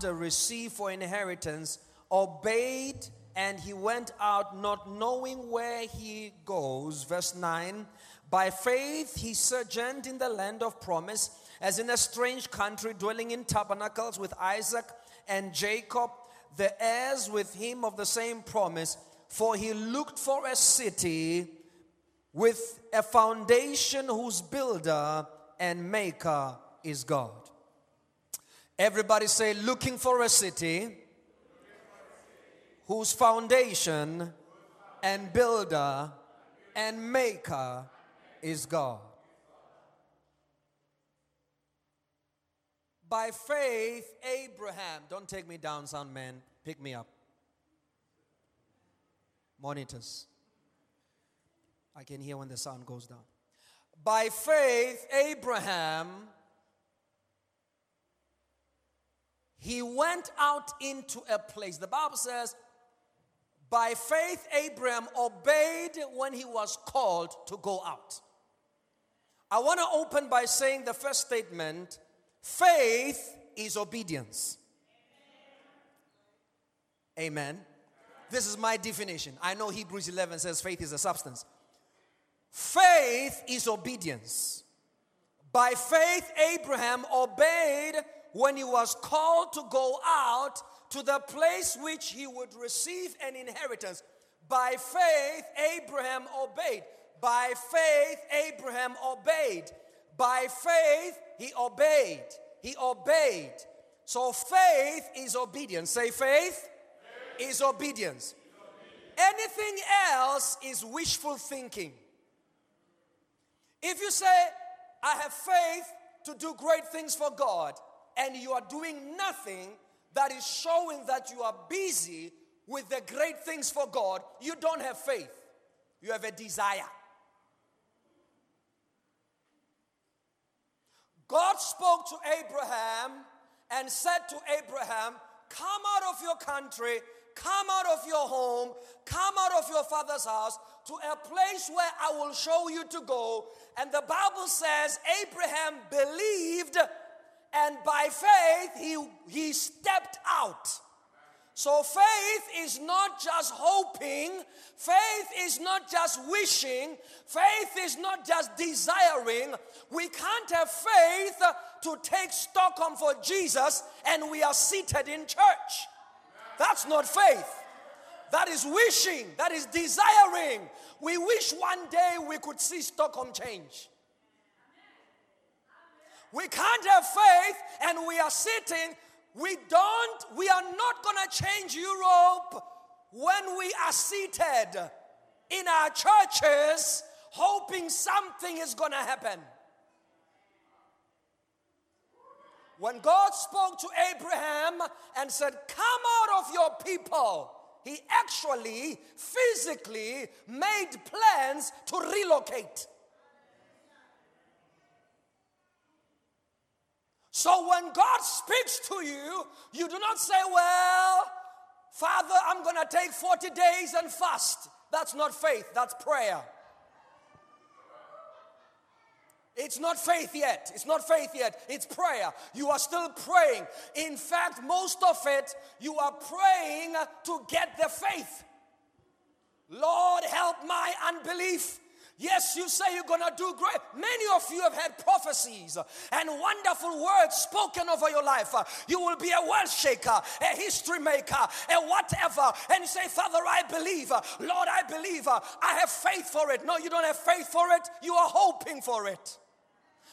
After receive for inheritance, obeyed and he went out not knowing where he goes. Verse 9 By faith he sojourned in the land of promise, as in a strange country, dwelling in tabernacles with Isaac and Jacob, the heirs with him of the same promise. For he looked for a city with a foundation whose builder and maker is God. Everybody say, looking for a city whose foundation and builder and maker is God. By faith, Abraham, don't take me down, sound man, pick me up. Monitors. I can hear when the sound goes down. By faith, Abraham, he went out into a place. The Bible says, by faith, Abraham obeyed when he was called to go out. I want to open by saying the first statement faith is obedience. Amen. This is my definition. I know Hebrews 11 says faith is a substance. Faith is obedience. By faith, Abraham obeyed when he was called to go out to the place which he would receive an inheritance. By faith, Abraham obeyed. By faith, Abraham obeyed. By faith, he obeyed. He obeyed. So faith is obedience. Say, faith, faith. is obedience. Anything else is wishful thinking. If you say, I have faith to do great things for God, and you are doing nothing, that is showing that you are busy with the great things for God, you don't have faith. You have a desire. God spoke to Abraham and said to Abraham, Come out of your country, come out of your home, come out of your father's house to a place where I will show you to go. And the Bible says Abraham believed and by faith he, he stepped out. So faith is not just hoping, faith is not just wishing, faith is not just desiring. We can't have faith to take Stockholm for Jesus and we are seated in church. That's not faith. That is wishing, that is desiring. We wish one day we could see Stockholm change. We can't have faith and we are sitting. We don't, we are not going to change Europe when we are seated in our churches hoping something is going to happen. When God spoke to Abraham and said, Come out of your people, he actually physically made plans to relocate. So when God speaks to you, you do not say, Well, Father, I'm going to take 40 days and fast. That's not faith, that's prayer. It's not faith yet. It's not faith yet. It's prayer. You are still praying. In fact, most of it, you are praying to get the faith. Lord, help my unbelief. Yes, you say you're going to do great. Many of you have had prophecies and wonderful words spoken over your life. You will be a world shaker, a history maker, a whatever. And you say, Father, I believe. Lord, I believe. I have faith for it. No, you don't have faith for it. You are hoping for it.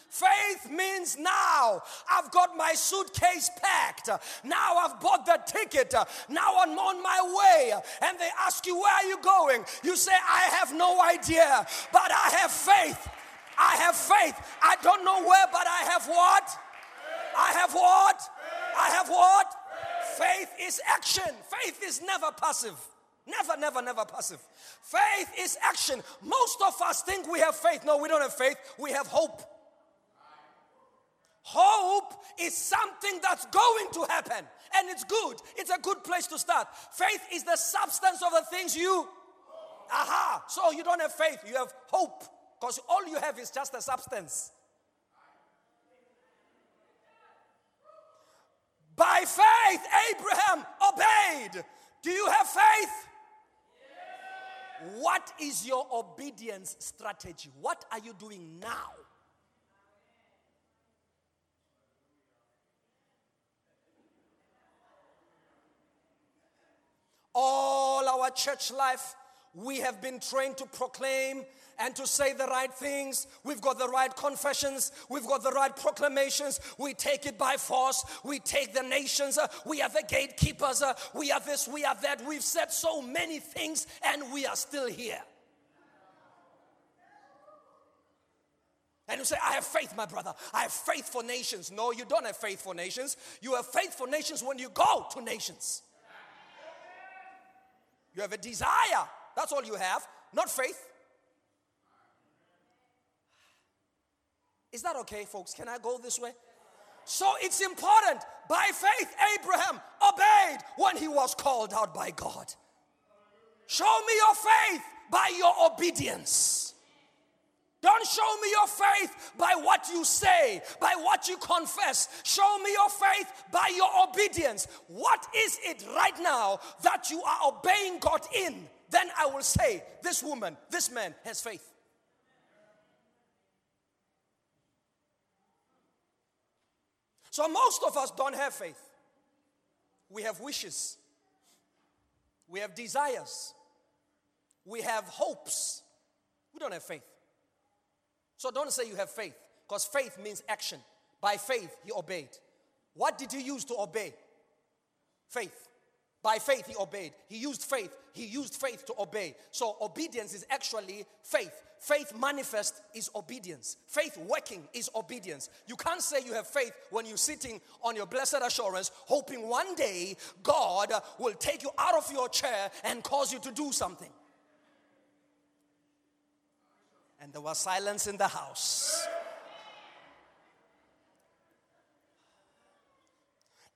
Faith means now I've got my suitcase packed. Now I've bought the ticket. Now I'm on my way. And they ask you, Where are you going? You say, I have no idea, but I have faith. I have faith. I don't know where, but I have what? I have what? I have what? Faith is action. Faith is never passive. Never, never, never passive. Faith is action. Most of us think we have faith. No, we don't have faith. We have hope. Hope is something that's going to happen. And it's good. It's a good place to start. Faith is the substance of the things you. Aha. So you don't have faith, you have hope. Because all you have is just a substance. By faith, Abraham obeyed. Do you have faith? What is your obedience strategy? What are you doing now? All our church life, we have been trained to proclaim and to say the right things. We've got the right confessions. We've got the right proclamations. We take it by force. We take the nations. Uh, we are the gatekeepers. Uh, we are this, we are that. We've said so many things and we are still here. And you say, I have faith, my brother. I have faith for nations. No, you don't have faith for nations. You have faith for nations when you go to nations. You have a desire. That's all you have, not faith. Is that okay, folks? Can I go this way? So it's important. By faith, Abraham obeyed when he was called out by God. Show me your faith by your obedience. Don't show me your faith by what you say, by what you confess. Show me your faith by your obedience. What is it right now that you are obeying God in? Then I will say, This woman, this man has faith. So most of us don't have faith. We have wishes, we have desires, we have hopes. We don't have faith. So don't say you have faith, because faith means action. By faith, he obeyed. What did he use to obey? Faith. By faith, he obeyed. He used faith. He used faith to obey. So obedience is actually faith. Faith manifest is obedience. Faith working is obedience. You can't say you have faith when you're sitting on your blessed assurance, hoping one day God will take you out of your chair and cause you to do something. And there was silence in the house.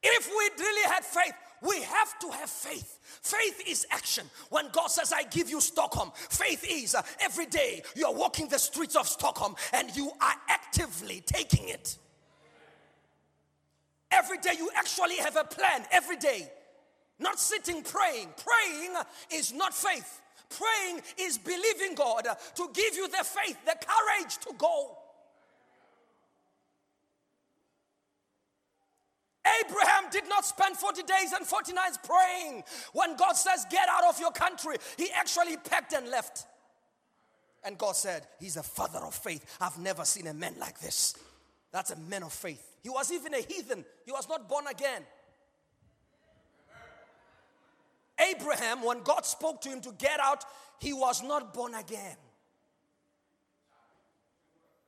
If we really had faith, we have to have faith. Faith is action. When God says, I give you Stockholm, faith is uh, every day you are walking the streets of Stockholm and you are actively taking it. Every day you actually have a plan, every day. Not sitting praying. Praying is not faith. Praying is believing God to give you the faith, the courage to go. Abraham did not spend 40 days and 40 nights praying. When God says, Get out of your country, he actually packed and left. And God said, He's a father of faith. I've never seen a man like this. That's a man of faith. He was even a heathen, he was not born again. Abraham, when God spoke to him to get out, he was not born again.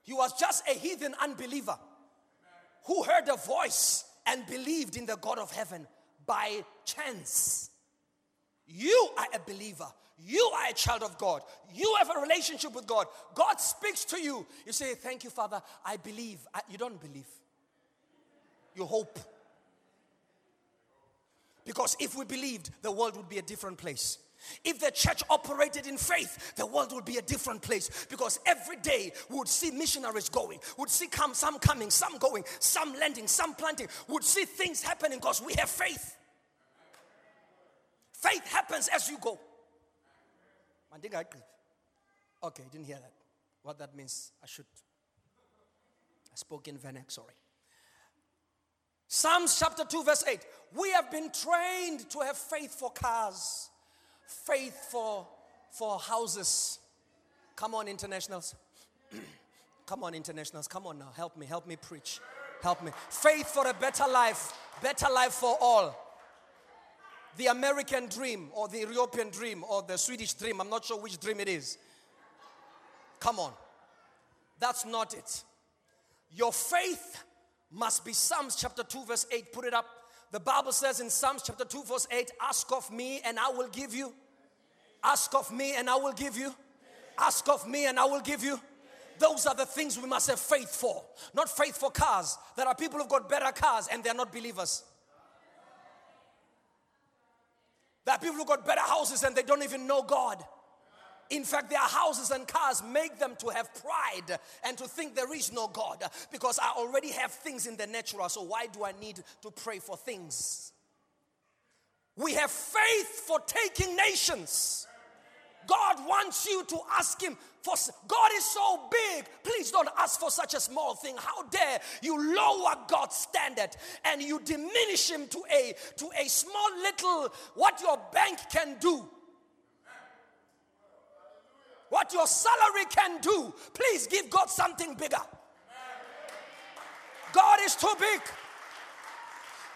He was just a heathen unbeliever who heard a voice and believed in the God of heaven by chance. You are a believer. You are a child of God. You have a relationship with God. God speaks to you. You say, Thank you, Father. I believe. I, you don't believe. You hope. Because if we believed, the world would be a different place. If the church operated in faith, the world would be a different place because every day we would see missionaries going, would see come, some coming, some going, some landing, some planting, would see things happening because we have faith. Faith happens as you go. Okay, didn't hear that. What that means, I should. I spoke in Venex, sorry. Psalms chapter 2, verse 8. We have been trained to have faith for cars faith for, for houses. Come on, internationals. Come on, internationals. Come on now. Help me. Help me preach. Help me. Faith for a better life. Better life for all. The American dream, or the European dream, or the Swedish dream. I'm not sure which dream it is. Come on. That's not it. Your faith must be Psalms chapter 2, verse 8. Put it up. The Bible says in Psalms chapter 2, verse 8 Ask of me and I will give you. Ask of me and I will give you. Ask of me and I will give you. Those are the things we must have faith for. Not faith for cars. There are people who've got better cars and they're not believers. There are people who've got better houses and they don't even know God. In fact, their houses and cars make them to have pride and to think there is no God because I already have things in the natural, so why do I need to pray for things? We have faith for taking nations. God wants you to ask Him for. God is so big. Please don't ask for such a small thing. How dare you lower God's standard and you diminish Him to a to a small little what your bank can do, what your salary can do. Please give God something bigger. God is too big.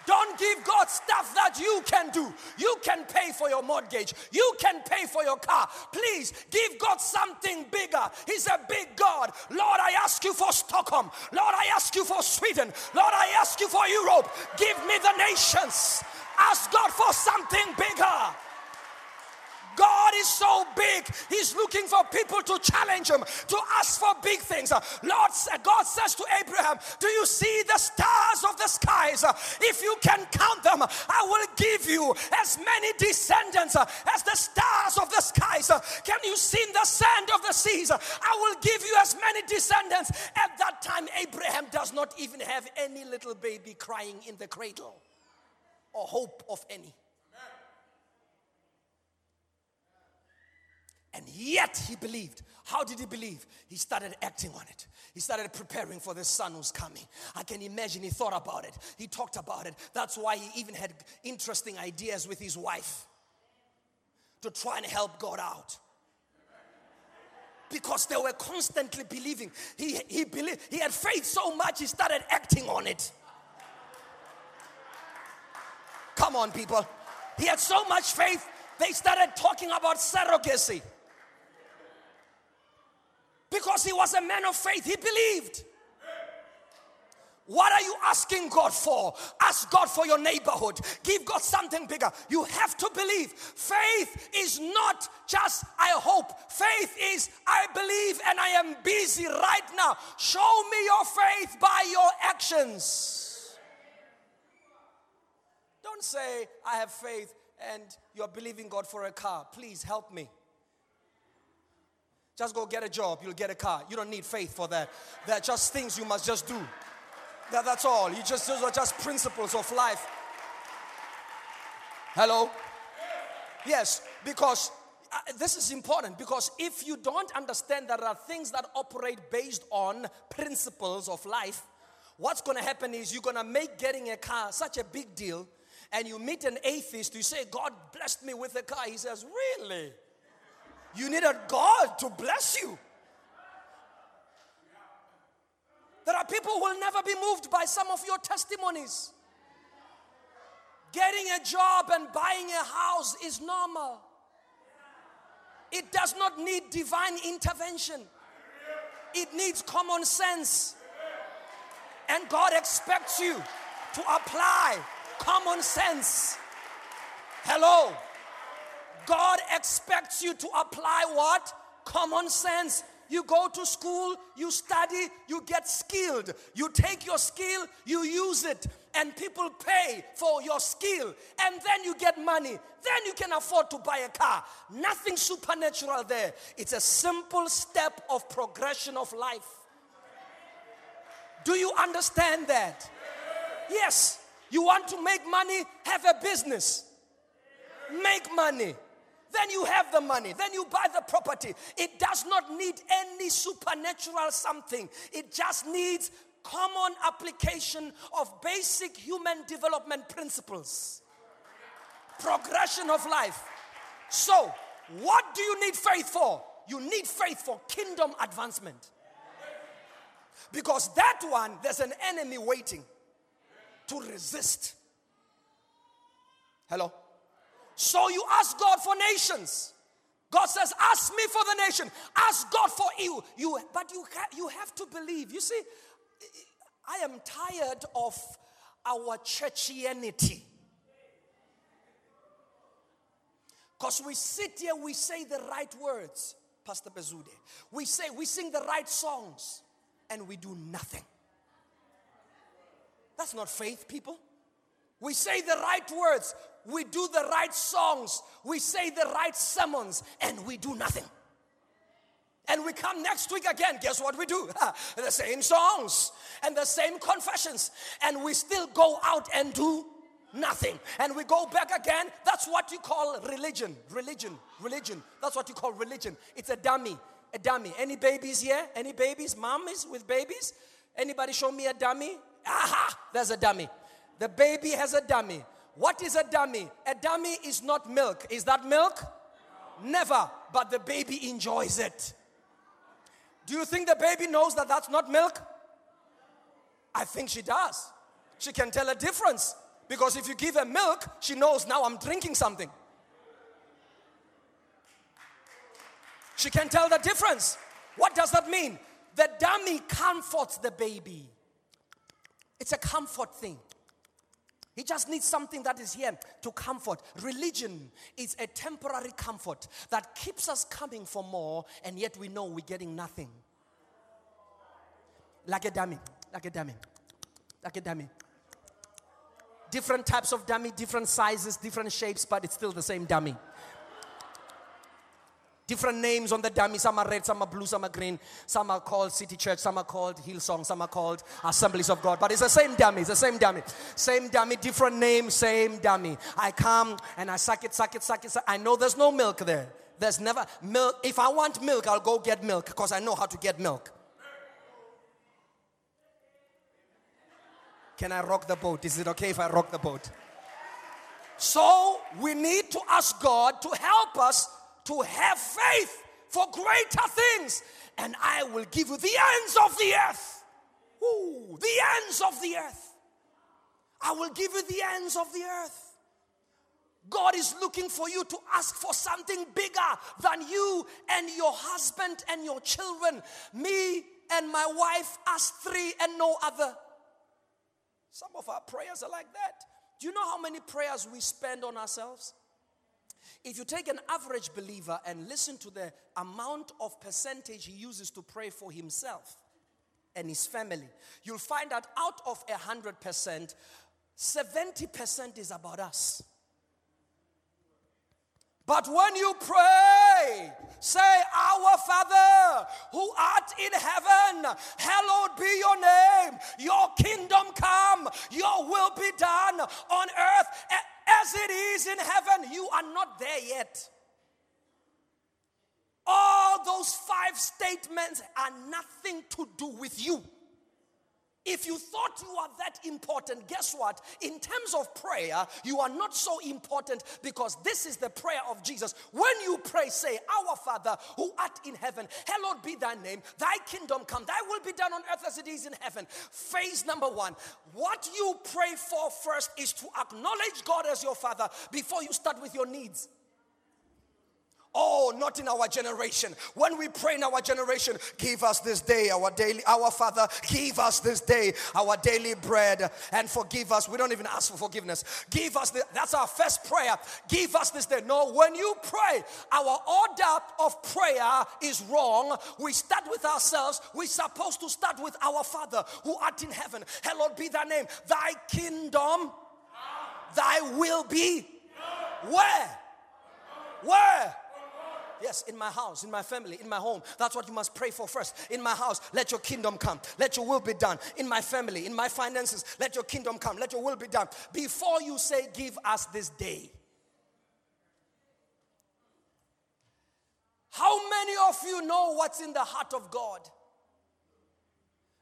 Don't give God stuff that you can do. You can pay for your mortgage, you can pay for your car. Please give God something bigger. He's a big God. Lord, I ask you for Stockholm. Lord, I ask you for Sweden. Lord, I ask you for Europe. Give me the nations. Ask God for something bigger. God is so big, He's looking for people to challenge Him, to ask for big things. Lord, God says to Abraham, Do you see the stars of the skies? If you can count them, I will give you as many descendants as the stars of the skies. Can you see the sand of the seas? I will give you as many descendants. At that time, Abraham does not even have any little baby crying in the cradle or hope of any. And yet he believed. How did he believe? He started acting on it. He started preparing for the son who's coming. I can imagine he thought about it. He talked about it. That's why he even had interesting ideas with his wife to try and help God out. Because they were constantly believing. He, he believed, he had faith so much he started acting on it. Come on, people. He had so much faith, they started talking about surrogacy. Because he was a man of faith, he believed. What are you asking God for? Ask God for your neighborhood. Give God something bigger. You have to believe. Faith is not just I hope. Faith is I believe and I am busy right now. Show me your faith by your actions. Don't say I have faith and you're believing God for a car. Please help me. Just go get a job, you'll get a car. You don't need faith for that. They're just things you must just do. That, that's all. You just those are just principles of life. Hello? Yes, because uh, this is important because if you don't understand that there are things that operate based on principles of life, what's going to happen is you're going to make getting a car such a big deal and you meet an atheist, you say, God blessed me with a car. He says, Really? You needed God to bless you. There are people who will never be moved by some of your testimonies. Getting a job and buying a house is normal. It does not need divine intervention, it needs common sense. And God expects you to apply common sense. Hello. God expects you to apply what? Common sense. You go to school, you study, you get skilled. You take your skill, you use it, and people pay for your skill. And then you get money. Then you can afford to buy a car. Nothing supernatural there. It's a simple step of progression of life. Do you understand that? Yes. You want to make money? Have a business. Make money then you have the money, then you buy the property. It does not need any supernatural something, it just needs common application of basic human development principles, progression of life. So, what do you need faith for? You need faith for kingdom advancement. Because that one, there's an enemy waiting to resist. Hello? So you ask God for nations. God says, Ask me for the nation. Ask God for you. you but you, ha- you have to believe. You see, I am tired of our churchianity. Because we sit here, we say the right words, Pastor Bezude. We say, we sing the right songs, and we do nothing. That's not faith, people. We say the right words, we do the right songs, we say the right sermons, and we do nothing. And we come next week again. Guess what we do? the same songs and the same confessions. And we still go out and do nothing. And we go back again. That's what you call religion. Religion. Religion. That's what you call religion. It's a dummy. A dummy. Any babies here? Any babies? Mommies with babies? Anybody show me a dummy? Aha! There's a dummy. The baby has a dummy. What is a dummy? A dummy is not milk. Is that milk? Never. But the baby enjoys it. Do you think the baby knows that that's not milk? I think she does. She can tell a difference because if you give her milk, she knows now I'm drinking something. She can tell the difference. What does that mean? The dummy comforts the baby. It's a comfort thing. He just needs something that is here to comfort. Religion is a temporary comfort that keeps us coming for more, and yet we know we're getting nothing. Like a dummy, like a dummy, like a dummy. Different types of dummy, different sizes, different shapes, but it's still the same dummy. Different names on the dummy. Some are red, some are blue, some are green. Some are called City Church, some are called Hillsong, some are called Assemblies of God. But it's the same dummy, it's the same dummy. Same dummy, different name, same dummy. I come and I suck it, suck it, suck it. Suck. I know there's no milk there. There's never milk. If I want milk, I'll go get milk because I know how to get milk. Can I rock the boat? Is it okay if I rock the boat? So we need to ask God to help us to have faith for greater things, and I will give you the ends of the earth. Ooh, the ends of the earth. I will give you the ends of the earth. God is looking for you to ask for something bigger than you and your husband and your children. Me and my wife, us three, and no other. Some of our prayers are like that. Do you know how many prayers we spend on ourselves? If you take an average believer and listen to the amount of percentage he uses to pray for himself and his family, you'll find that out of a hundred percent, 70% is about us. But when you pray, say, Our Father who art in heaven, hallowed be your name. Your kingdom come, your will be done on earth as it is in heaven. You are not there yet. All those five statements are nothing to do with you. If you thought you are that important, guess what? In terms of prayer, you are not so important because this is the prayer of Jesus. When you pray, say, Our Father who art in heaven, hallowed be thy name, thy kingdom come, thy will be done on earth as it is in heaven. Phase number one what you pray for first is to acknowledge God as your Father before you start with your needs. Oh, not in our generation. When we pray in our generation, give us this day our daily, our Father, give us this day our daily bread and forgive us. We don't even ask for forgiveness. Give us the, that's our first prayer. Give us this day. No, when you pray, our order of prayer is wrong. We start with ourselves. We're supposed to start with our Father who art in heaven. Hallowed be thy name. Thy kingdom, thy will be. Where? Where? Yes, in my house, in my family, in my home. That's what you must pray for first. In my house, let your kingdom come. Let your will be done. In my family, in my finances, let your kingdom come. Let your will be done. Before you say, Give us this day. How many of you know what's in the heart of God?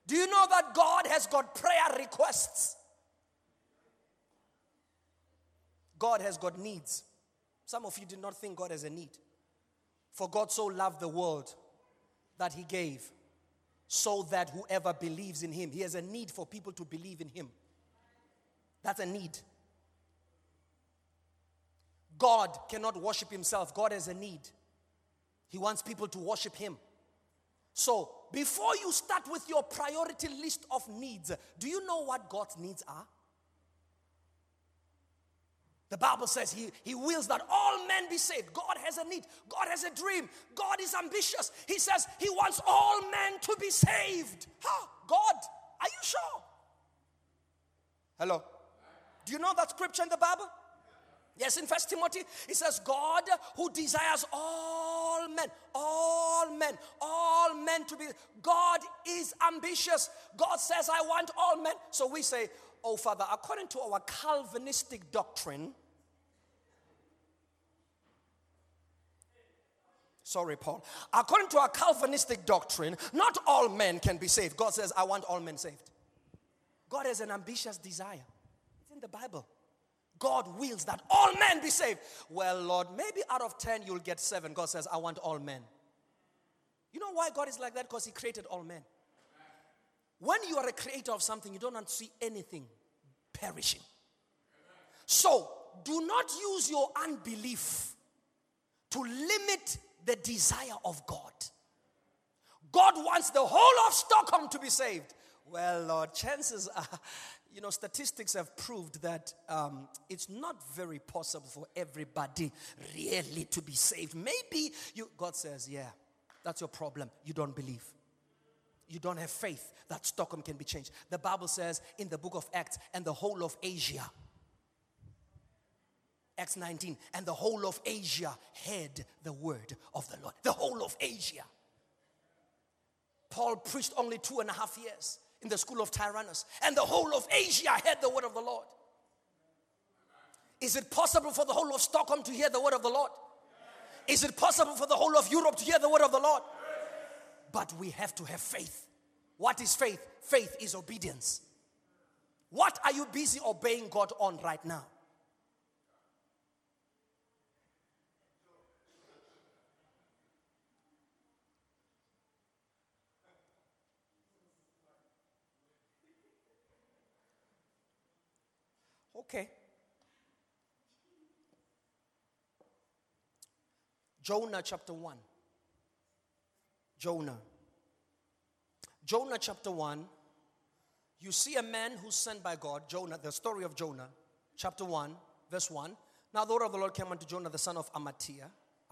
Do you know that God has got prayer requests? God has got needs. Some of you did not think God has a need. For God so loved the world that he gave, so that whoever believes in him, he has a need for people to believe in him. That's a need. God cannot worship himself, God has a need. He wants people to worship him. So, before you start with your priority list of needs, do you know what God's needs are? The Bible says he, he wills that all men be saved. God has a need. God has a dream. God is ambitious. He says he wants all men to be saved. Huh? God, are you sure? Hello? Do you know that scripture in the Bible? Yes, in First Timothy, it says, God who desires all men, all men, all men to be. God is ambitious. God says, I want all men. So we say, Oh, Father, according to our Calvinistic doctrine, sorry, Paul, according to our Calvinistic doctrine, not all men can be saved. God says, I want all men saved. God has an ambitious desire. It's in the Bible. God wills that all men be saved. Well, Lord, maybe out of 10 you'll get seven. God says, I want all men. You know why God is like that? Because He created all men. When you are a creator of something, you don't want to see anything perishing. So, do not use your unbelief to limit the desire of God. God wants the whole of Stockholm to be saved. Well, Lord, chances are, you know, statistics have proved that um, it's not very possible for everybody really to be saved. Maybe you, God says, yeah, that's your problem. You don't believe. You don't have faith that Stockholm can be changed. The Bible says in the book of Acts, and the whole of Asia, Acts 19, and the whole of Asia heard the word of the Lord. The whole of Asia. Paul preached only two and a half years in the school of Tyrannus, and the whole of Asia heard the word of the Lord. Is it possible for the whole of Stockholm to hear the word of the Lord? Is it possible for the whole of Europe to hear the word of the Lord? But we have to have faith. What is faith? Faith is obedience. What are you busy obeying God on right now? Okay. Jonah chapter 1. Jonah. Jonah chapter 1. You see a man who's sent by God, Jonah, the story of Jonah, chapter 1, verse 1. Now the word of the Lord came unto Jonah, the son of Amittai,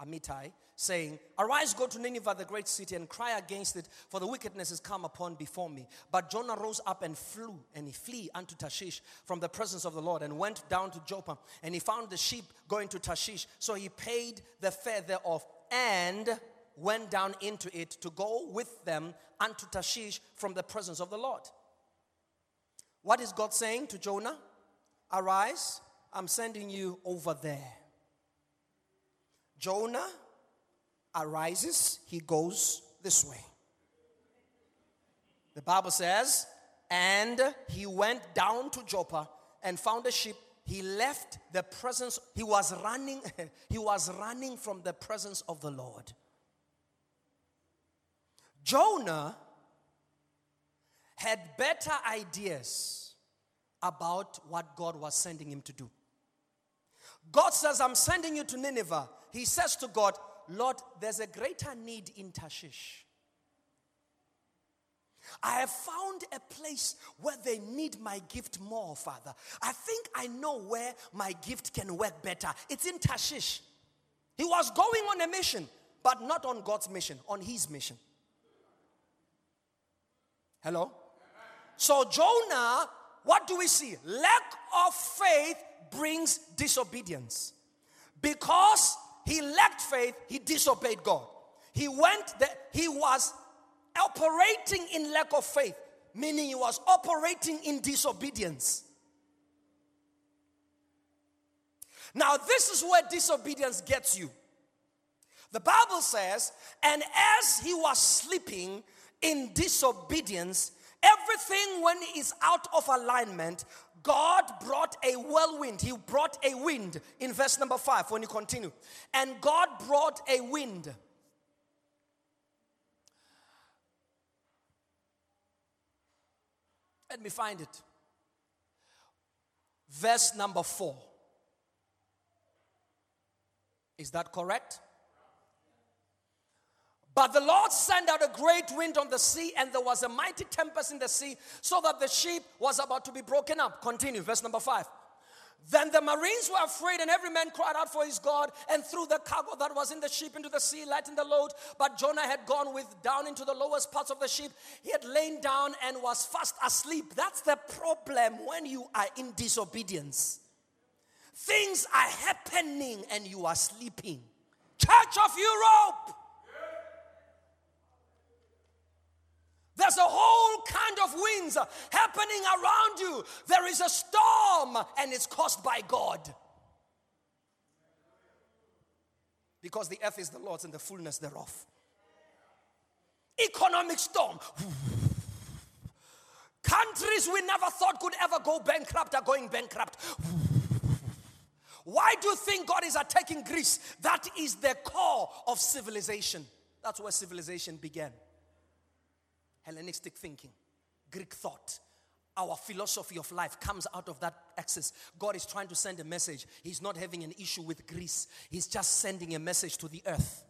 Amittai, saying, Arise, go to Nineveh, the great city, and cry against it, for the wickedness is come upon before me. But Jonah rose up and flew, and he flee unto Tarshish from the presence of the Lord, and went down to Joppa, and he found the sheep going to Tarshish. So he paid the fare thereof, and went down into it to go with them unto Tarshish from the presence of the Lord. What is God saying to Jonah? Arise, I'm sending you over there. Jonah arises, he goes this way. The Bible says, and he went down to Joppa and found a ship. He left the presence, he was running, he was running from the presence of the Lord. Jonah had better ideas about what God was sending him to do. God says, I'm sending you to Nineveh. He says to God, Lord, there's a greater need in Tarshish. I have found a place where they need my gift more, Father. I think I know where my gift can work better. It's in Tarshish. He was going on a mission, but not on God's mission, on his mission. Hello? So, Jonah, what do we see? Lack of faith brings disobedience. Because he lacked faith, he disobeyed God. He went there, he was operating in lack of faith, meaning he was operating in disobedience. Now, this is where disobedience gets you. The Bible says, and as he was sleeping in disobedience, everything when is out of alignment, God brought a whirlwind. He brought a wind in verse number five when you continue. And God brought a wind. Let me find it. Verse number four. Is that correct? But the Lord sent out a great wind on the sea, and there was a mighty tempest in the sea, so that the ship was about to be broken up. Continue, verse number five. Then the marines were afraid, and every man cried out for his God, and threw the cargo that was in the ship into the sea, lighting the load. But Jonah had gone with down into the lowest parts of the ship. He had lain down and was fast asleep. That's the problem when you are in disobedience. Things are happening and you are sleeping. Church of Europe. There's a whole kind of winds happening around you. There is a storm and it's caused by God. Because the earth is the Lord's and the fullness thereof. Economic storm. Countries we never thought could ever go bankrupt are going bankrupt. Why do you think God is attacking Greece? That is the core of civilization. That's where civilization began. Hellenistic thinking, Greek thought. Our philosophy of life comes out of that axis. God is trying to send a message. He's not having an issue with Greece, He's just sending a message to the earth.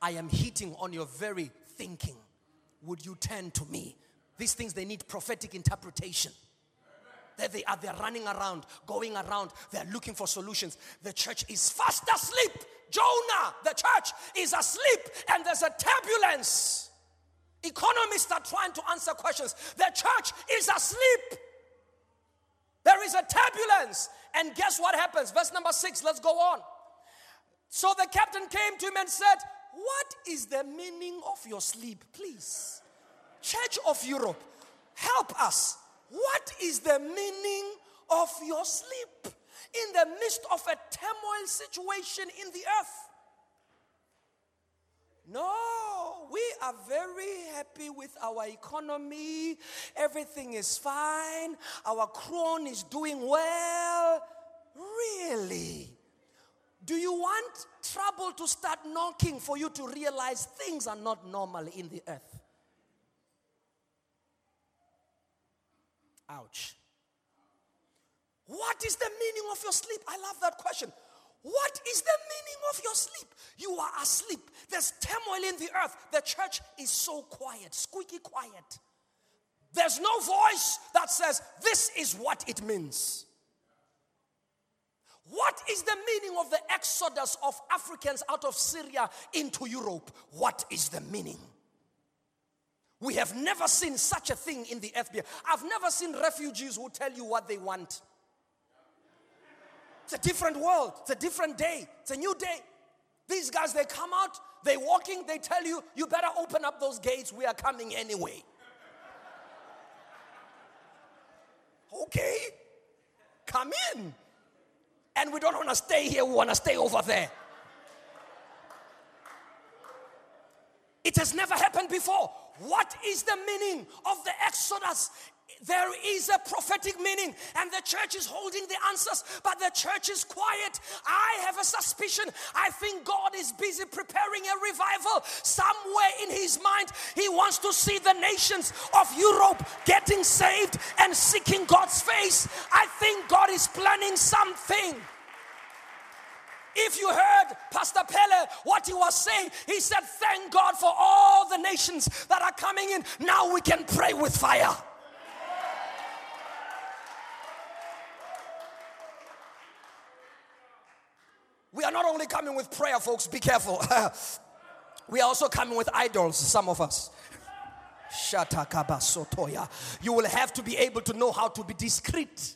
I am hitting on your very thinking. Would you turn to me? These things, they need prophetic interpretation. There they are, they're running around, going around, they're looking for solutions. The church is fast asleep. Jonah, the church is asleep, and there's a turbulence. Economists are trying to answer questions. The church is asleep. There is a turbulence. And guess what happens? Verse number six, let's go on. So the captain came to him and said, What is the meaning of your sleep? Please. Church of Europe, help us. What is the meaning of your sleep in the midst of a turmoil situation in the earth? No, we are very happy with our economy. Everything is fine. Our crown is doing well. Really? Do you want trouble to start knocking for you to realize things are not normal in the earth? Ouch. What is the meaning of your sleep? I love that question. What is the meaning of your sleep? You are asleep. There's turmoil in the earth. The church is so quiet, squeaky quiet. There's no voice that says, This is what it means. What is the meaning of the exodus of Africans out of Syria into Europe? What is the meaning? We have never seen such a thing in the FBI. I've never seen refugees who tell you what they want. It's a different world. It's a different day. It's a new day. These guys, they come out, they walking, they tell you, you better open up those gates. We are coming anyway. Okay, come in. And we don't want to stay here, we want to stay over there. It has never happened before. What is the meaning of the Exodus? There is a prophetic meaning, and the church is holding the answers, but the church is quiet. I have a suspicion. I think God is busy preparing a revival somewhere in His mind. He wants to see the nations of Europe getting saved and seeking God's face. I think God is planning something. If you heard Pastor Pele, what he was saying, he said, Thank God for all the nations that are coming in. Now we can pray with fire. We are not only coming with prayer, folks, be careful. we are also coming with idols, some of us. You will have to be able to know how to be discreet.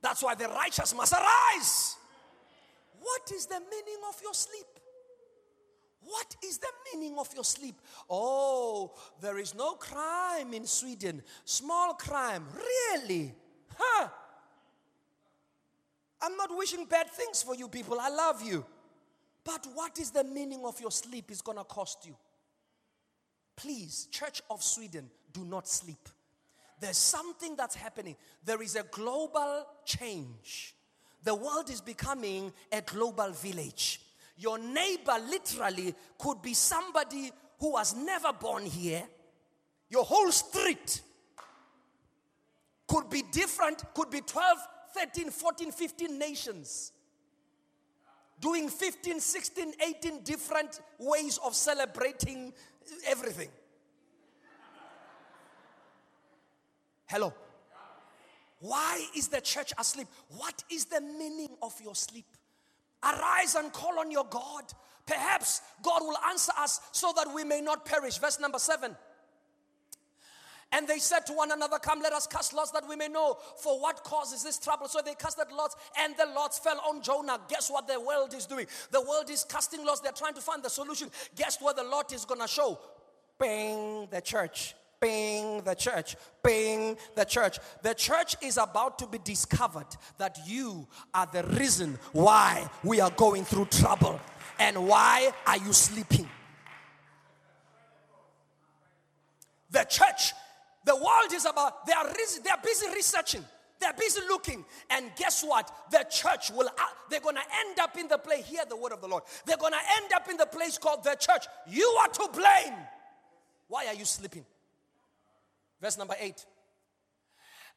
That's why the righteous must arise. What is the meaning of your sleep? What is the meaning of your sleep? Oh, there is no crime in Sweden. Small crime. Really? Huh? I'm not wishing bad things for you people. I love you. But what is the meaning of your sleep is going to cost you. Please, Church of Sweden, do not sleep. There's something that's happening. There is a global change. The world is becoming a global village. Your neighbor literally could be somebody who was never born here. Your whole street could be different, could be 12 13, 14, 15 nations. doing 15, 16, 18 different ways of celebrating everything. Hello. Why is the church asleep? What is the meaning of your sleep? Arise and call on your God. Perhaps God will answer us so that we may not perish. Verse number seven. And they said to one another, Come, let us cast lots that we may know for what causes this trouble. So they casted lots, and the lots fell on Jonah. Guess what the world is doing? The world is casting lots. They're trying to find the solution. Guess what the lot is going to show? Bang, the church. Bang, the church. Bang, the church. The church is about to be discovered that you are the reason why we are going through trouble. And why are you sleeping? The church the world is about, they are, they are busy researching. They're busy looking. And guess what? The church will, they're going to end up in the place, hear the word of the Lord. They're going to end up in the place called the church. You are to blame. Why are you sleeping? Verse number eight.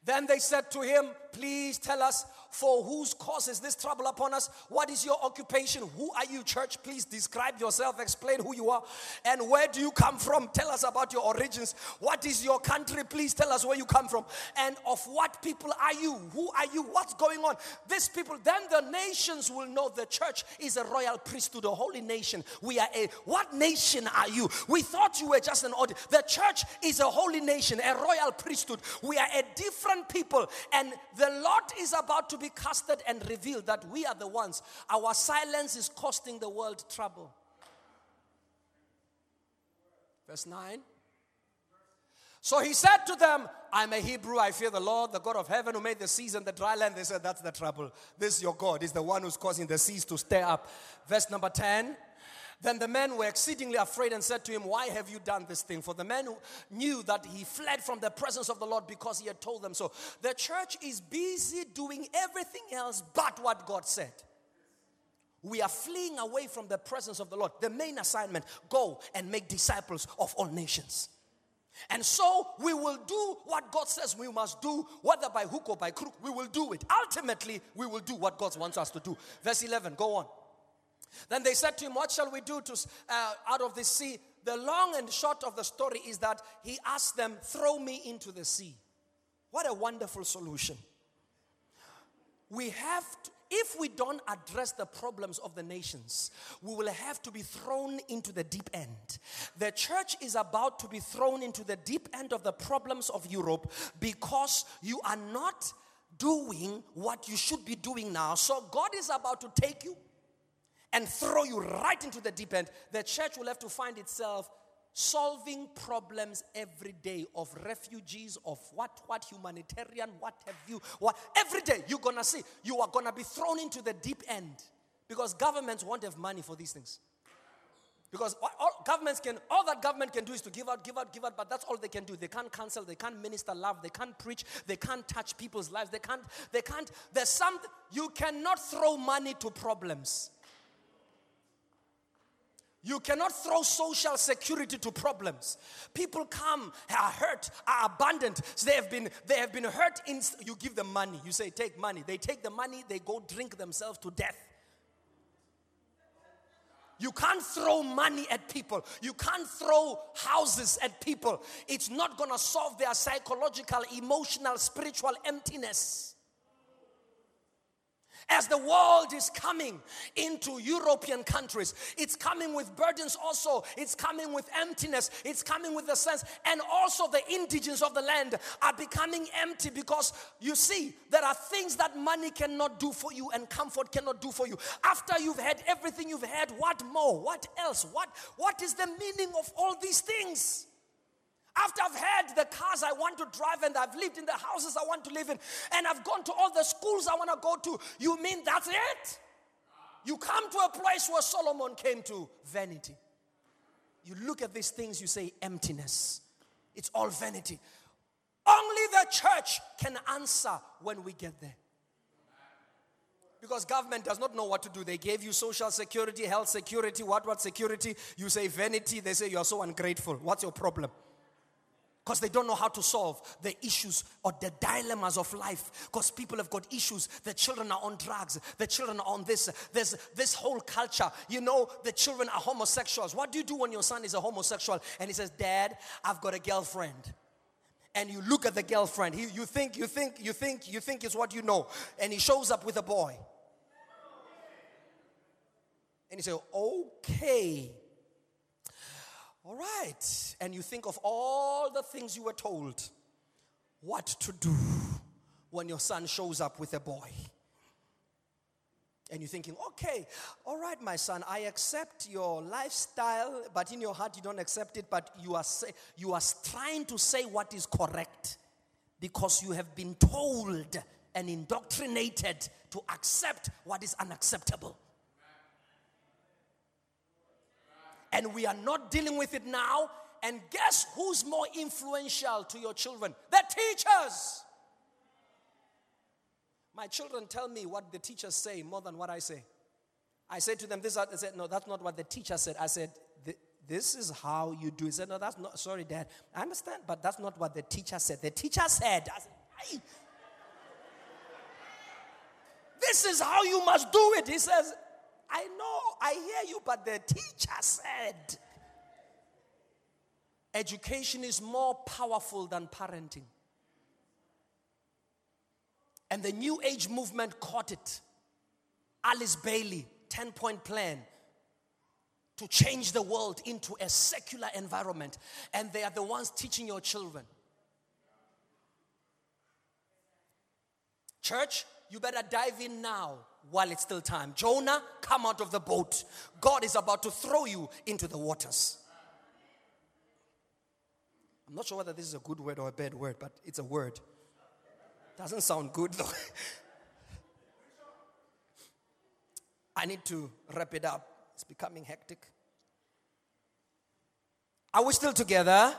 Then they said to him, Please tell us for whose cause is this trouble upon us? What is your occupation? Who are you, church? Please describe yourself, explain who you are, and where do you come from? Tell us about your origins. What is your country? Please tell us where you come from. And of what people are you? Who are you? What's going on? These people, then the nations will know the church is a royal priesthood, a holy nation. We are a, what nation are you? We thought you were just an order. The church is a holy nation, a royal priesthood. We are a different people, and the Lord is about to be casted and revealed that we are the ones. Our silence is costing the world trouble. Verse 9. So he said to them, I'm a Hebrew, I fear the Lord, the God of heaven who made the seas and the dry land. They said, That's the trouble. This is your God, is the one who's causing the seas to stir up. Verse number 10. Then the men were exceedingly afraid and said to him, Why have you done this thing? For the men knew that he fled from the presence of the Lord because he had told them so. The church is busy doing everything else but what God said. We are fleeing away from the presence of the Lord. The main assignment go and make disciples of all nations. And so we will do what God says we must do, whether by hook or by crook, we will do it. Ultimately, we will do what God wants us to do. Verse 11, go on. Then they said to him, What shall we do to, uh, out of the sea? The long and short of the story is that he asked them, Throw me into the sea. What a wonderful solution. We have to, if we don't address the problems of the nations, we will have to be thrown into the deep end. The church is about to be thrown into the deep end of the problems of Europe because you are not doing what you should be doing now. So God is about to take you and throw you right into the deep end, the church will have to find itself solving problems every day of refugees, of what, what humanitarian, what have you, what every day you're gonna see, you are gonna be thrown into the deep end because governments won't have money for these things. Because all governments can, all that government can do is to give out, give out, give out, but that's all they can do. They can't counsel, they can't minister love, they can't preach, they can't touch people's lives, they can't, they can't, there's some, you cannot throw money to problems. You cannot throw social security to problems. People come, are hurt, are abandoned. So they have been, they have been hurt. In, you give them money. You say, take money. They take the money, they go drink themselves to death. You can't throw money at people. You can't throw houses at people. It's not going to solve their psychological, emotional, spiritual emptiness as the world is coming into European countries. It's coming with burdens also. It's coming with emptiness. It's coming with the sense. And also the indigents of the land are becoming empty because you see, there are things that money cannot do for you and comfort cannot do for you. After you've had everything you've had, what more? What else? What, what is the meaning of all these things? After I've had the cars I want to drive and I've lived in the houses I want to live in and I've gone to all the schools I want to go to, you mean that's it? You come to a place where Solomon came to vanity. You look at these things, you say emptiness. It's all vanity. Only the church can answer when we get there. Because government does not know what to do. They gave you social security, health security, what what security. You say vanity, they say you are so ungrateful. What's your problem? Because they don't know how to solve the issues or the dilemmas of life. Because people have got issues. The children are on drugs. The children are on this. There's this whole culture. You know the children are homosexuals. What do you do when your son is a homosexual and he says dad i've got a girlfriend. And you look at the girlfriend. He, you think you think you think you think it's what you know. And he shows up with a boy. And you say okay all right. And you think of all the things you were told what to do when your son shows up with a boy. And you're thinking, okay, all right, my son, I accept your lifestyle, but in your heart you don't accept it, but you are, say, you are trying to say what is correct because you have been told and indoctrinated to accept what is unacceptable. And we are not dealing with it now. And guess who's more influential to your children? The teachers. My children tell me what the teachers say more than what I say. I said to them, this, I said, no, that's not what the teacher said. I said, this is how you do it. He said, no, that's not, sorry, dad. I understand, but that's not what the teacher said. The teacher said, I said, this is how you must do it. He says, I know, I hear you, but the teacher said. Education is more powerful than parenting. And the New Age movement caught it. Alice Bailey, 10 point plan to change the world into a secular environment. And they are the ones teaching your children. Church, you better dive in now while it's still time. Jonah, come out of the boat. God is about to throw you into the waters. I'm not sure whether this is a good word or a bad word, but it's a word. Doesn't sound good though. I need to wrap it up. It's becoming hectic. Are we still together?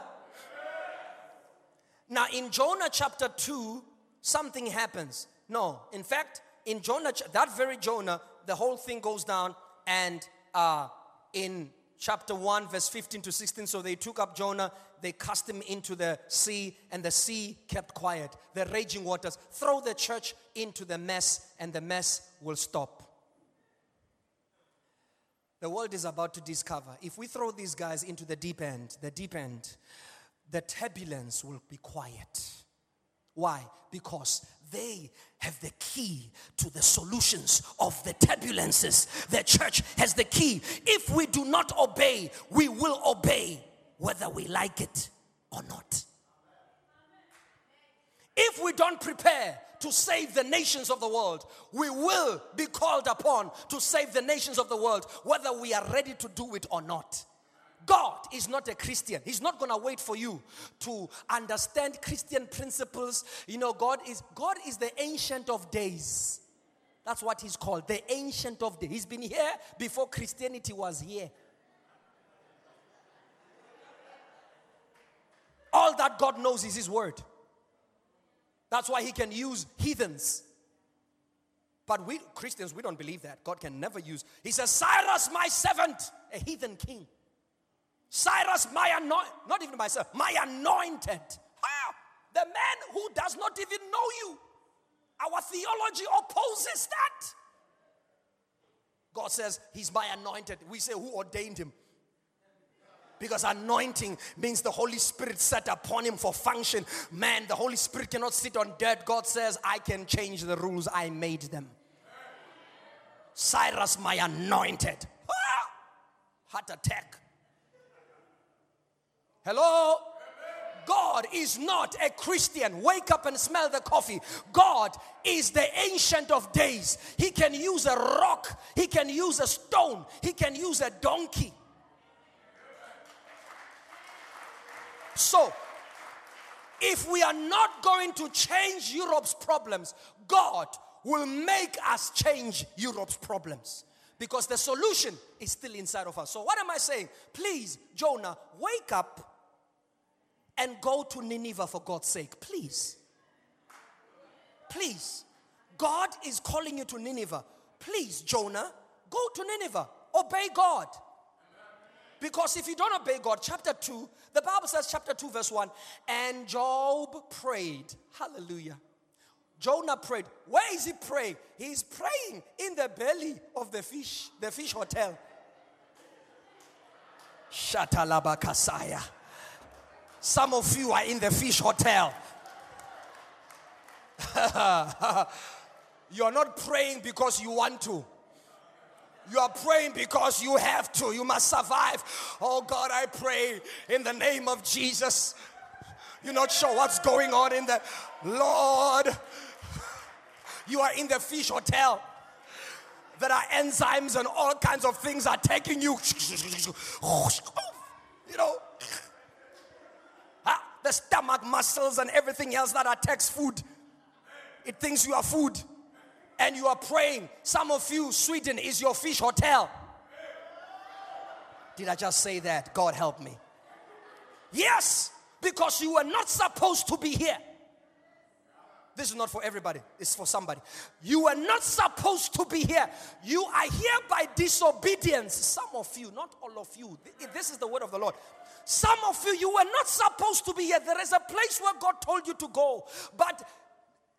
Now, in Jonah chapter 2, something happens. No, in fact, in Jonah, that very Jonah, the whole thing goes down, and uh, in chapter 1, verse 15 to 16, so they took up Jonah, they cast him into the sea, and the sea kept quiet. The raging waters. Throw the church into the mess, and the mess will stop. The world is about to discover if we throw these guys into the deep end, the deep end, the turbulence will be quiet. Why? Because they have the key to the solutions of the turbulences. The church has the key. If we do not obey, we will obey whether we like it or not. If we don't prepare to save the nations of the world, we will be called upon to save the nations of the world, whether we are ready to do it or not. God is not a Christian. He's not going to wait for you to understand Christian principles. You know, God is God is the ancient of days. That's what he's called, the ancient of days. He's been here before Christianity was here. All that God knows is his word. That's why he can use heathens. But we Christians, we don't believe that. God can never use. He says, Cyrus, my servant, a heathen king. Cyrus, my anointed, not even myself, my anointed. Ah, the man who does not even know you. Our theology opposes that. God says, He's my anointed. We say, Who ordained him? Because anointing means the Holy Spirit set upon him for function. Man, the Holy Spirit cannot sit on dirt. God says, I can change the rules, I made them. Cyrus, my anointed. Ah! Heart attack. Hello? God is not a Christian. Wake up and smell the coffee. God is the ancient of days. He can use a rock, He can use a stone, He can use a donkey. So, if we are not going to change Europe's problems, God will make us change Europe's problems because the solution is still inside of us. So, what am I saying? Please, Jonah, wake up and go to Nineveh for God's sake. Please. Please. God is calling you to Nineveh. Please, Jonah, go to Nineveh. Obey God. Because if you don't obey God, chapter 2, the Bible says, chapter 2, verse 1, and Job prayed. Hallelujah. Jonah prayed. Where is he praying? He's praying in the belly of the fish, the fish hotel. Shatalabakasaya. Some of you are in the fish hotel. you are not praying because you want to. You are praying because you have to. You must survive. Oh God, I pray in the name of Jesus. You're not sure what's going on in the Lord. You are in the fish hotel. There are enzymes and all kinds of things are taking you. You know, the stomach muscles and everything else that attacks food. It thinks you are food and you are praying. Some of you, Sweden is your fish hotel. Did I just say that? God help me. Yes, because you were not supposed to be here. This is not for everybody, it's for somebody. You were not supposed to be here. You are here by disobedience. Some of you, not all of you. This is the word of the Lord. Some of you, you were not supposed to be here. There is a place where God told you to go. But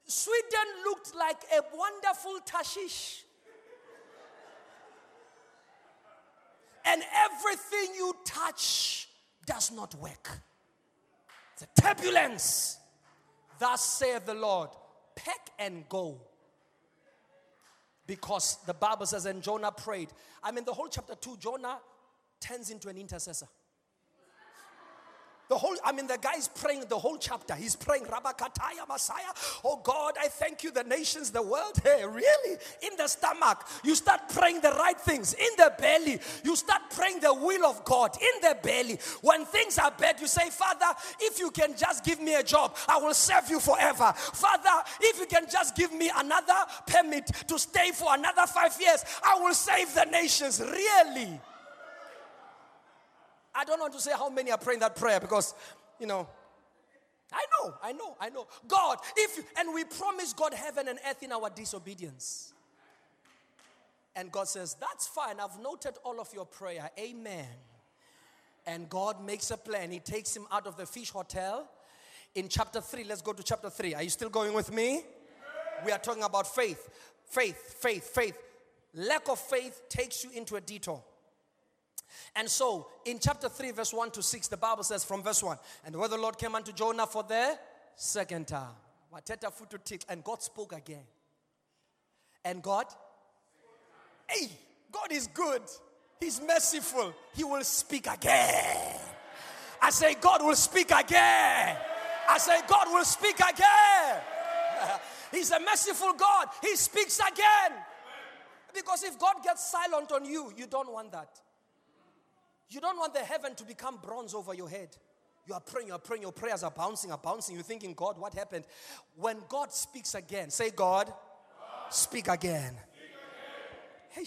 Sweden looked like a wonderful Tarshish. And everything you touch does not work. The turbulence. Thus saith the Lord, pack and go. Because the Bible says, and Jonah prayed. I mean, the whole chapter 2, Jonah turns into an intercessor. The whole, I mean, the guy's praying the whole chapter. He's praying, Rabakataya Messiah. Oh God, I thank you, the nations, the world. Hey, really? In the stomach. You start praying the right things. In the belly. You start praying the will of God. In the belly. When things are bad, you say, Father, if you can just give me a job, I will serve you forever. Father, if you can just give me another permit to stay for another five years, I will save the nations. Really? I don't want to say how many are praying that prayer because, you know, I know, I know, I know. God, if, you, and we promise God heaven and earth in our disobedience. And God says, That's fine. I've noted all of your prayer. Amen. And God makes a plan. He takes him out of the fish hotel. In chapter 3, let's go to chapter 3. Are you still going with me? We are talking about faith. Faith, faith, faith. Lack of faith takes you into a detour. And so, in chapter 3, verse 1 to 6, the Bible says from verse 1 And where the Lord came unto Jonah for the second time. And God spoke again. And God, hey, God is good. He's merciful. He will speak again. I say, God will speak again. I say, God will speak again. He's a merciful God. He speaks again. Because if God gets silent on you, you don't want that. You don't want the heaven to become bronze over your head. You are praying, you are praying, your prayers are bouncing, are bouncing. You're thinking, God, what happened? When God speaks again, say, God, God speak again. Hey,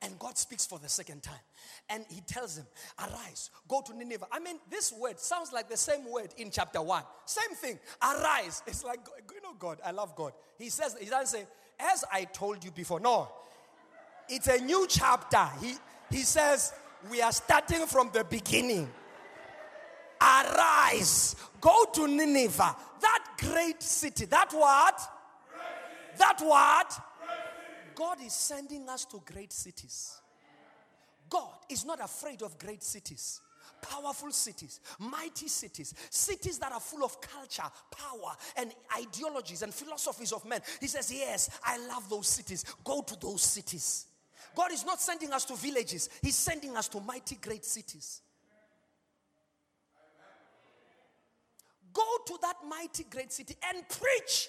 and God speaks for the second time. And he tells him, Arise, go to Nineveh. I mean, this word sounds like the same word in chapter one. Same thing. Arise. It's like, you know, God, I love God. He says, He doesn't say, As I told you before. No. It's a new chapter. He, he says, we are starting from the beginning. Arise, go to Nineveh, that great city. That what? That what? God is sending us to great cities. God is not afraid of great cities powerful cities, mighty cities, cities that are full of culture, power, and ideologies and philosophies of men. He says, Yes, I love those cities. Go to those cities. God is not sending us to villages, He's sending us to mighty great cities. Go to that mighty great city and preach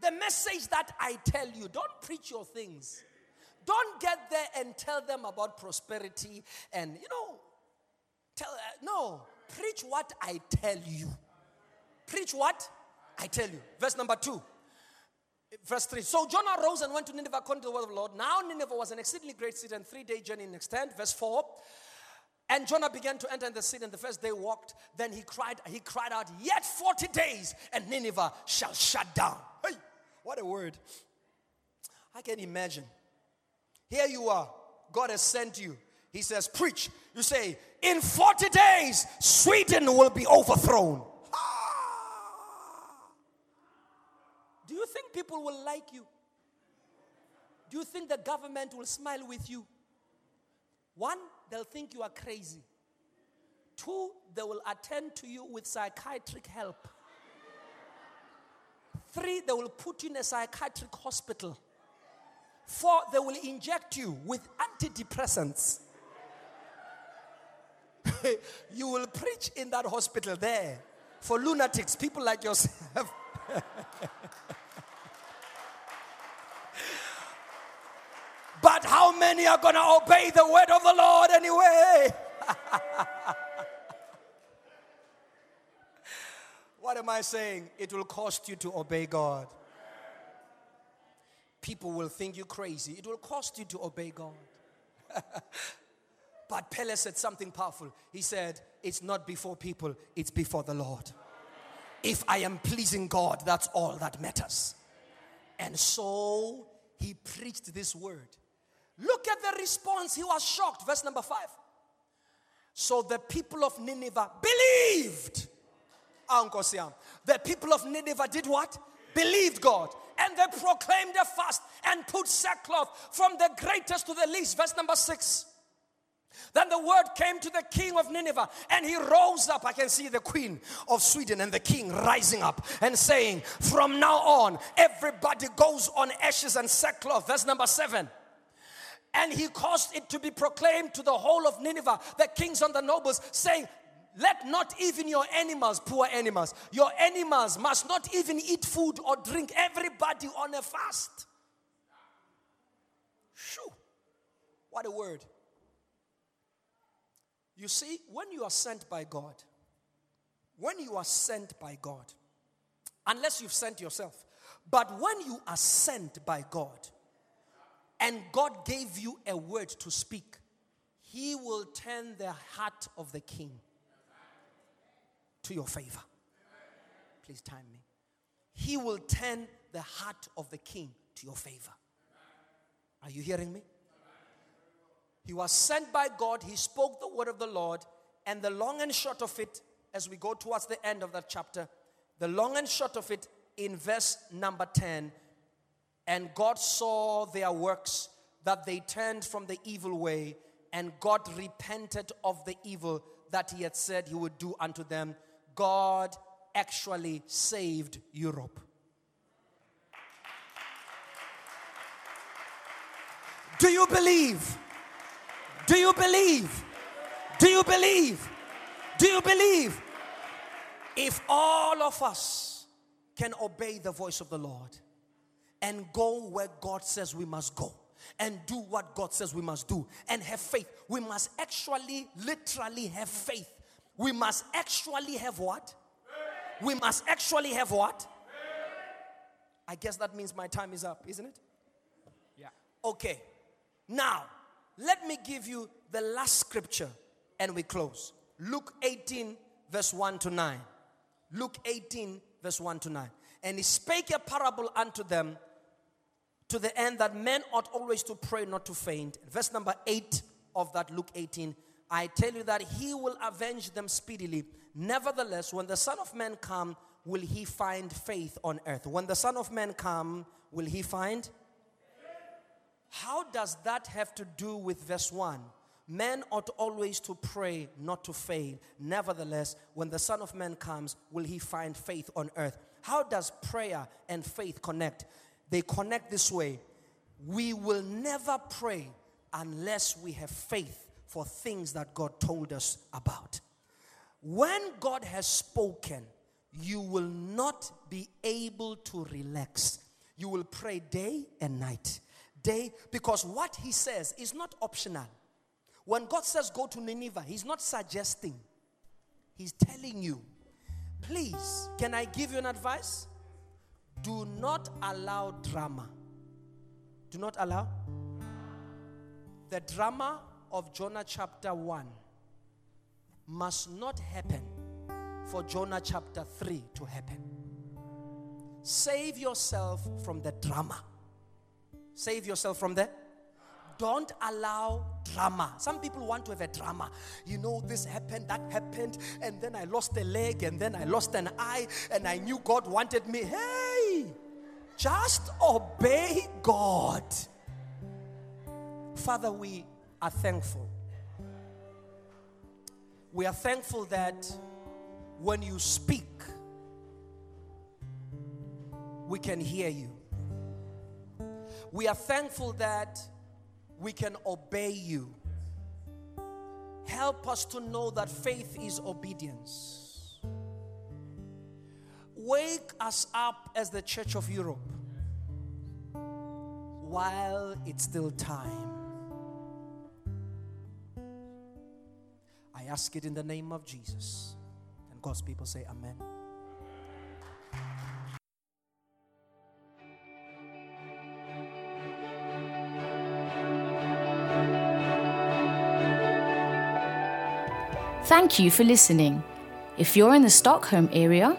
the message that I tell you. Don't preach your things. Don't get there and tell them about prosperity and, you know, tell, uh, no, preach what I tell you. Preach what I tell you. Verse number two. Verse 3. So Jonah rose and went to Nineveh according to the word of the Lord. Now Nineveh was an exceedingly great city and three day journey in extent. Verse 4. And Jonah began to enter in the city, and the first day walked. Then he cried, he cried out, Yet 40 days, and Nineveh shall shut down. Hey, what a word. I can imagine. Here you are. God has sent you. He says, Preach. You say, In 40 days, Sweden will be overthrown. Do you think people will like you? Do you think the government will smile with you? One, they'll think you are crazy. Two, they will attend to you with psychiatric help. Three, they will put you in a psychiatric hospital. Four, they will inject you with antidepressants. you will preach in that hospital there for lunatics, people like yourself. but how many are going to obey the word of the Lord anyway? what am I saying? It will cost you to obey God. People will think you crazy. It will cost you to obey God. but Pele said something powerful. He said, It's not before people, it's before the Lord. If I am pleasing God, that's all that matters. And so he preached this word. Look at the response. He was shocked. Verse number five. So the people of Nineveh believed. Ah, the people of Nineveh did what? Believed God. And they proclaimed a fast and put sackcloth from the greatest to the least. Verse number six. Then the word came to the king of Nineveh, and he rose up. I can see the queen of Sweden and the king rising up and saying, From now on, everybody goes on ashes and sackcloth. Verse number seven. And he caused it to be proclaimed to the whole of Nineveh, the kings and the nobles, saying, let not even your animals, poor animals, your animals must not even eat food or drink. Everybody on a fast. Shoo. What a word. You see, when you are sent by God, when you are sent by God, unless you've sent yourself, but when you are sent by God and God gave you a word to speak, He will turn the heart of the king to your favor. Please time me. He will turn the heart of the king to your favor. Are you hearing me? He was sent by God, he spoke the word of the Lord, and the long and short of it, as we go towards the end of that chapter, the long and short of it in verse number 10 and God saw their works, that they turned from the evil way, and God repented of the evil that He had said He would do unto them. God actually saved Europe. Do you believe? Do you believe? Do you believe? Do you believe? If all of us can obey the voice of the Lord and go where God says we must go and do what God says we must do and have faith, we must actually, literally have faith. We must actually have what? We must actually have what? I guess that means my time is up, isn't it? Yeah. Okay. Now, let me give you the last scripture and we close. Luke 18, verse 1 to 9. Luke 18, verse 1 to 9. And he spake a parable unto them to the end that men ought always to pray, not to faint. Verse number 8 of that Luke 18. I tell you that he will avenge them speedily. Nevertheless, when the Son of Man come, will he find faith on earth? When the Son of Man come, will he find how does that have to do with verse 1? Men ought always to pray, not to fail. Nevertheless, when the Son of Man comes, will he find faith on earth? How does prayer and faith connect? They connect this way. We will never pray unless we have faith for things that God told us about. When God has spoken, you will not be able to relax. You will pray day and night day because what he says is not optional. When God says go to Nineveh, he's not suggesting, he's telling you. Please, can I give you an advice? Do not allow drama. Do not allow the drama of Jonah chapter 1 must not happen for Jonah chapter 3 to happen. Save yourself from the drama. Save yourself from that. Don't allow drama. Some people want to have a drama. You know, this happened, that happened, and then I lost a leg, and then I lost an eye, and I knew God wanted me. Hey, just obey God. Father, we are thankful. We are thankful that when you speak, we can hear you. We are thankful that we can obey you. Help us to know that faith is obedience. Wake us up as the Church of Europe while it's still time. I ask it in the name of Jesus. And God's people say, Amen. Thank you for listening. If you're in the Stockholm area,